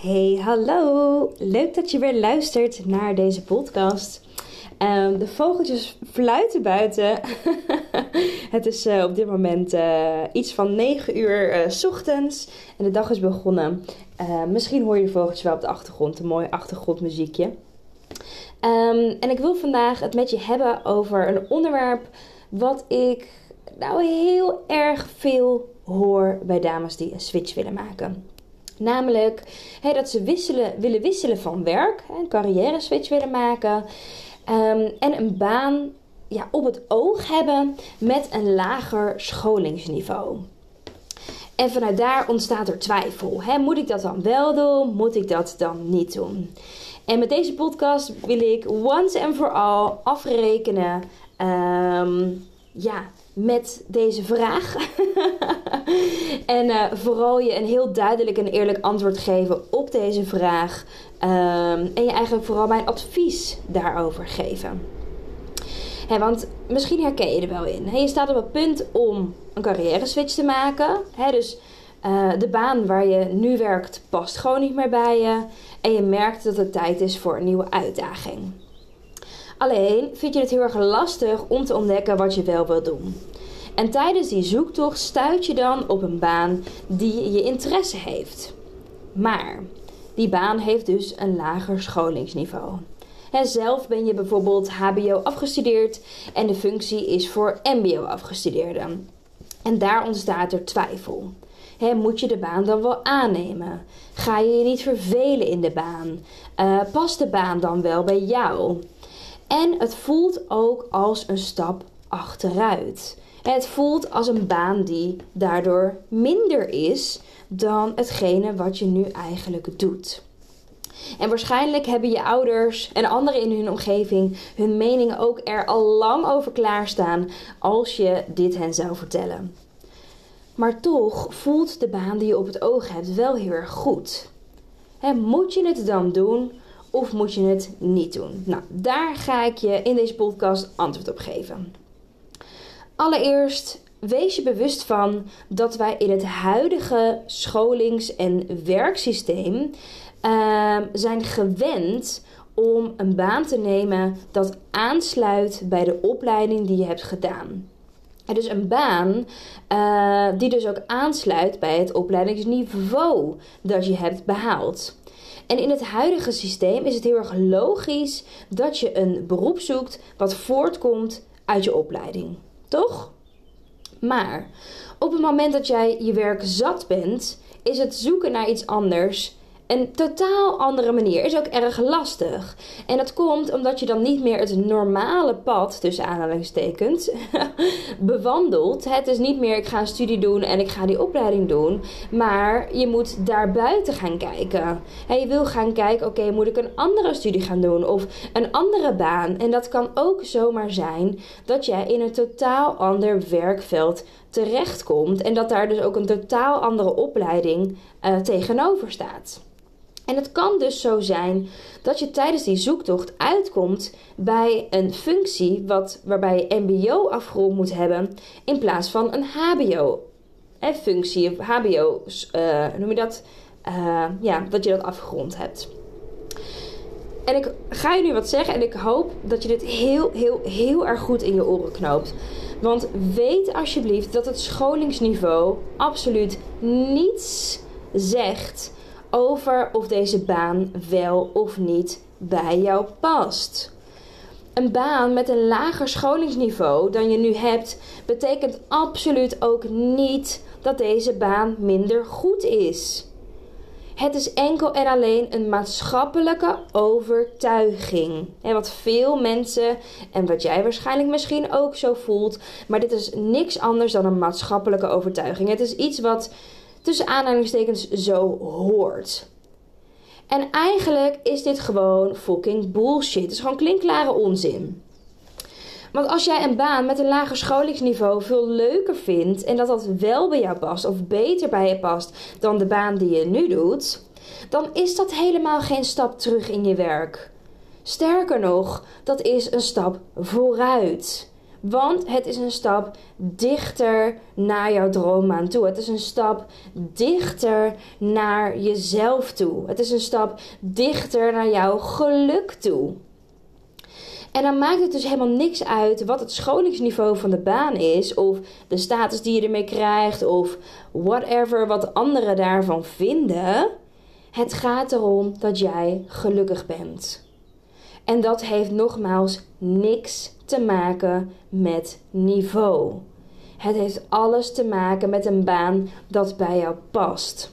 Hey, hallo! Leuk dat je weer luistert naar deze podcast. Ehm, de vogeltjes fluiten buiten. het is eh, op dit moment uh, iets van 9 uur uh, ochtends en de dag is begonnen. misschien hoor je de vogeltjes wel op de achtergrond, een mooi achtergrondmuziekje. Um, en ik wil vandaag het met je hebben over een onderwerp wat ik nou heel erg veel hoor bij dames die een switch willen maken. Namelijk dat ze wisselen, willen wisselen van werk, een carrière switch willen maken. Um, en een baan ja, op het oog hebben met een lager scholingsniveau. En vanuit daar ontstaat er twijfel. moet ik dat dan wel doen? Moet ik dat dan niet doen? En met deze podcast wil ik once and for all afrekenen. Um, ja, met deze vraag. en uh, vooral je een heel duidelijk en eerlijk antwoord geven op deze vraag. Um, en je eigenlijk vooral mijn advies daarover geven. Want misschien herken je er wel in. Je staat op het punt om een carrière switch te maken. Dus uh, de baan waar je nu werkt past gewoon niet meer bij je. En je merkt dat het tijd is voor een nieuwe uitdaging. Alleen vind je het heel erg lastig om te ontdekken wat je wel wil doen. En tijdens die zoektocht stuit je dan op een baan die je interesse heeft. Maar die baan heeft dus een lager scholingsniveau. En zelf ben je bijvoorbeeld HBO afgestudeerd en de functie is voor MBO afgestudeerden. En daar ontstaat er twijfel. moet je de baan dan wel aannemen? Ga je je niet vervelen in de baan? Uh, past de baan dan wel bij jou? En het voelt ook als een stap achteruit. Het voelt als een baan die daardoor minder is dan hetgene wat je nu eigenlijk doet. En waarschijnlijk hebben je ouders en anderen in hun omgeving hun meningen ook er al lang over klaarstaan als je dit hen zou vertellen. Maar toch voelt de baan die je op het oog hebt wel heel erg goed. moet je het dan doen of moet je het niet doen? Nou, daar ga ik je in deze podcast antwoord op geven. Allereerst wees je bewust van dat wij in het huidige scholings- en werksysteem uh, zijn gewend om een baan te nemen dat aansluit bij de opleiding die je hebt gedaan. dus een baan uh, die dus ook aansluit bij het opleidingsniveau dat je hebt behaald. En in het huidige systeem is het heel erg logisch dat je een beroep zoekt wat voortkomt uit je opleiding. Toch? Maar op het moment dat jij je werk zat bent, is het zoeken naar iets anders een totaal andere manier. Is ook erg lastig. En dat komt omdat je dan niet meer het normale pad, tussen aanhalingstekens, bewandelt. Het is niet meer ik ga een studie doen en ik ga die opleiding doen. Maar je moet daarbuiten gaan kijken. En je wil gaan kijken, oké, moet ik een andere studie gaan doen of een andere baan? En dat kan ook zomaar zijn dat jij in een totaal ander werkveld terechtkomt. En dat daar dus ook een totaal andere opleiding uh, tegenover staat. En het kan dus zo zijn dat je tijdens die zoektocht uitkomt bij een functie wat, waarbij je MBO afgerond moet hebben in plaats van een HBO. En functie, of HBO, uh, noem je dat? Uh, ja, dat je dat afgerond hebt. En ik ga je nu wat zeggen en ik hoop dat je dit heel, heel, heel erg goed in je oren knoopt. Want weet alsjeblieft dat het scholingsniveau absoluut niets zegt over of deze baan wel of niet bij jou past. Een baan met een lager scholingsniveau dan je nu hebt, betekent absoluut ook niet dat deze baan minder goed is. Het is enkel en alleen een maatschappelijke overtuiging. En wat veel mensen, en wat jij waarschijnlijk misschien ook zo voelt, maar dit is niks anders dan een maatschappelijke overtuiging. Het is iets wat tussen aanhalingstekens zo hoort. En eigenlijk is dit gewoon fucking bullshit. Het is gewoon klinkklare onzin. Want als jij een baan met een lager scholingsniveau veel leuker vindt en dat dat wel bij jou past of beter bij je past dan de baan die je nu doet, dan is dat helemaal geen stap terug in je werk. Sterker nog, dat is een stap vooruit. Want het is een stap dichter naar jouw droombaan toe. Het is een stap dichter naar jezelf toe. Het is een stap dichter naar jouw geluk toe. En dan maakt het dus helemaal niks uit wat het scholingsniveau van de baan is, of de status die je ermee krijgt, of whatever wat anderen daarvan vinden. Het gaat erom dat jij gelukkig bent. En dat heeft nogmaals niks te maken met niveau. Het heeft alles te maken met een baan dat bij jou past.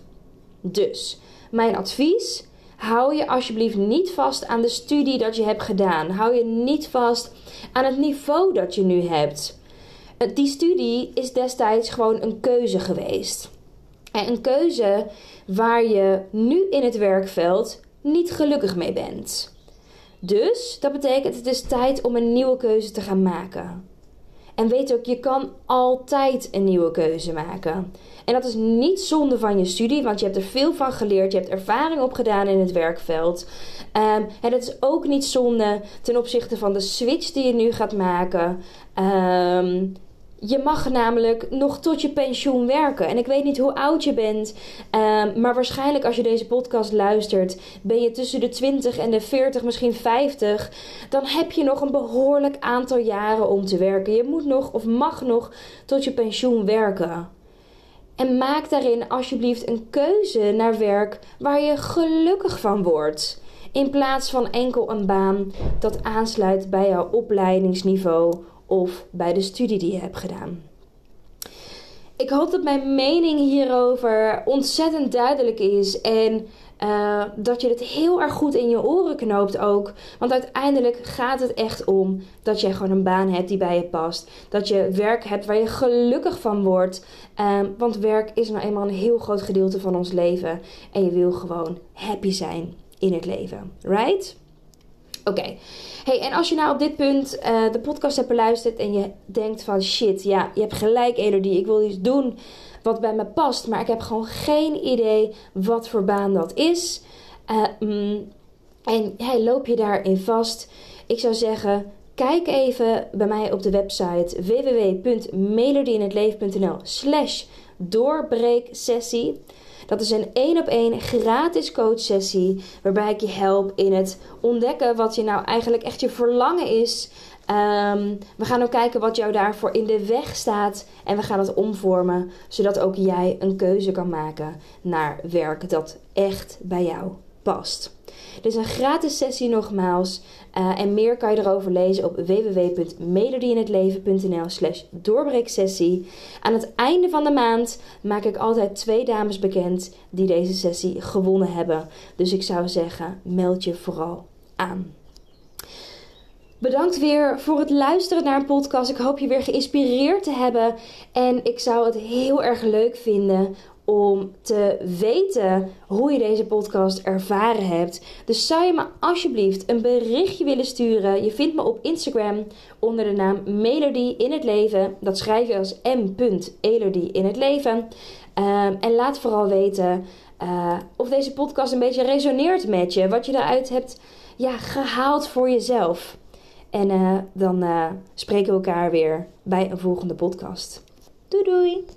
Dus, mijn advies: hou je alsjeblieft niet vast aan de studie dat je hebt gedaan. Hou je niet vast aan het niveau dat je nu hebt. Die studie is destijds gewoon een keuze geweest. En een keuze waar je nu in het werkveld niet gelukkig mee bent. Dus dat betekent het is tijd om een nieuwe keuze te gaan maken. En weet ook, je kan altijd een nieuwe keuze maken. En dat is niet zonde van je studie, want je hebt er veel van geleerd. Je hebt ervaring opgedaan in het werkveld. Um, en het is ook niet zonde ten opzichte van de switch die je nu gaat maken. Um, je mag namelijk nog tot je pensioen werken. En ik weet niet hoe oud je bent. Um, maar waarschijnlijk als je deze podcast luistert, ben je tussen de 20 en de 40, misschien 50. Dan heb je nog een behoorlijk aantal jaren om te werken. Je moet nog of mag nog tot je pensioen werken. En maak daarin alsjeblieft een keuze naar werk waar je gelukkig van wordt. In plaats van enkel een baan dat aansluit bij jouw opleidingsniveau of bij de studie die je hebt gedaan. Ik hoop dat mijn mening hierover ontzettend duidelijk is en uh, dat je het heel erg goed in je oren knoopt ook. Want uiteindelijk gaat het echt om dat je gewoon een baan hebt die bij je past. Dat je werk hebt waar je gelukkig van wordt. Um, want werk is nou eenmaal een heel groot gedeelte van ons leven. En je wil gewoon happy zijn in het leven. Right? Oké. Hey, en als je nou op dit punt uh, de podcast hebt beluisterd en je denkt van shit, ja, je hebt gelijk Elodie, ik wil iets doen wat bij me past, maar ik heb gewoon geen idee wat voor baan dat is. Uh, mm, en hey, loop je daarin vast? Ik zou zeggen, kijk even bij mij op de website www.melodieinhetleven.nl slash doorbreeksessie. Dat is een één op één gratis coachsessie waarbij ik je help in het ontdekken wat je nou eigenlijk echt je verlangen is. Um, we gaan ook kijken wat jou daarvoor in de weg staat en we gaan het omvormen zodat ook jij een keuze kan maken naar werk dat echt bij jou past. Dit is een gratis sessie nogmaals. Uh, en meer kan je erover lezen op www.melodieinhetleven.nl slash doorbreeksessie. Aan het einde van de maand maak ik altijd twee dames bekend die deze sessie gewonnen hebben. Dus ik zou zeggen, meld je vooral aan. Bedankt weer voor het luisteren naar een podcast. Ik hoop je weer geïnspireerd te hebben. En ik zou het heel erg leuk vinden om te weten hoe je deze podcast ervaren hebt. Dus zou je me alsjeblieft een berichtje willen sturen? Je vindt me op Instagram onder de naam Melody in het leven. Dat schrijf je als m.elodie in het leven. Um, en laat vooral weten uh, of deze podcast een beetje resoneert met je. Wat je eruit hebt ja, gehaald voor jezelf. En uh, dan uh, spreken we elkaar weer bij een volgende podcast. Doei doei!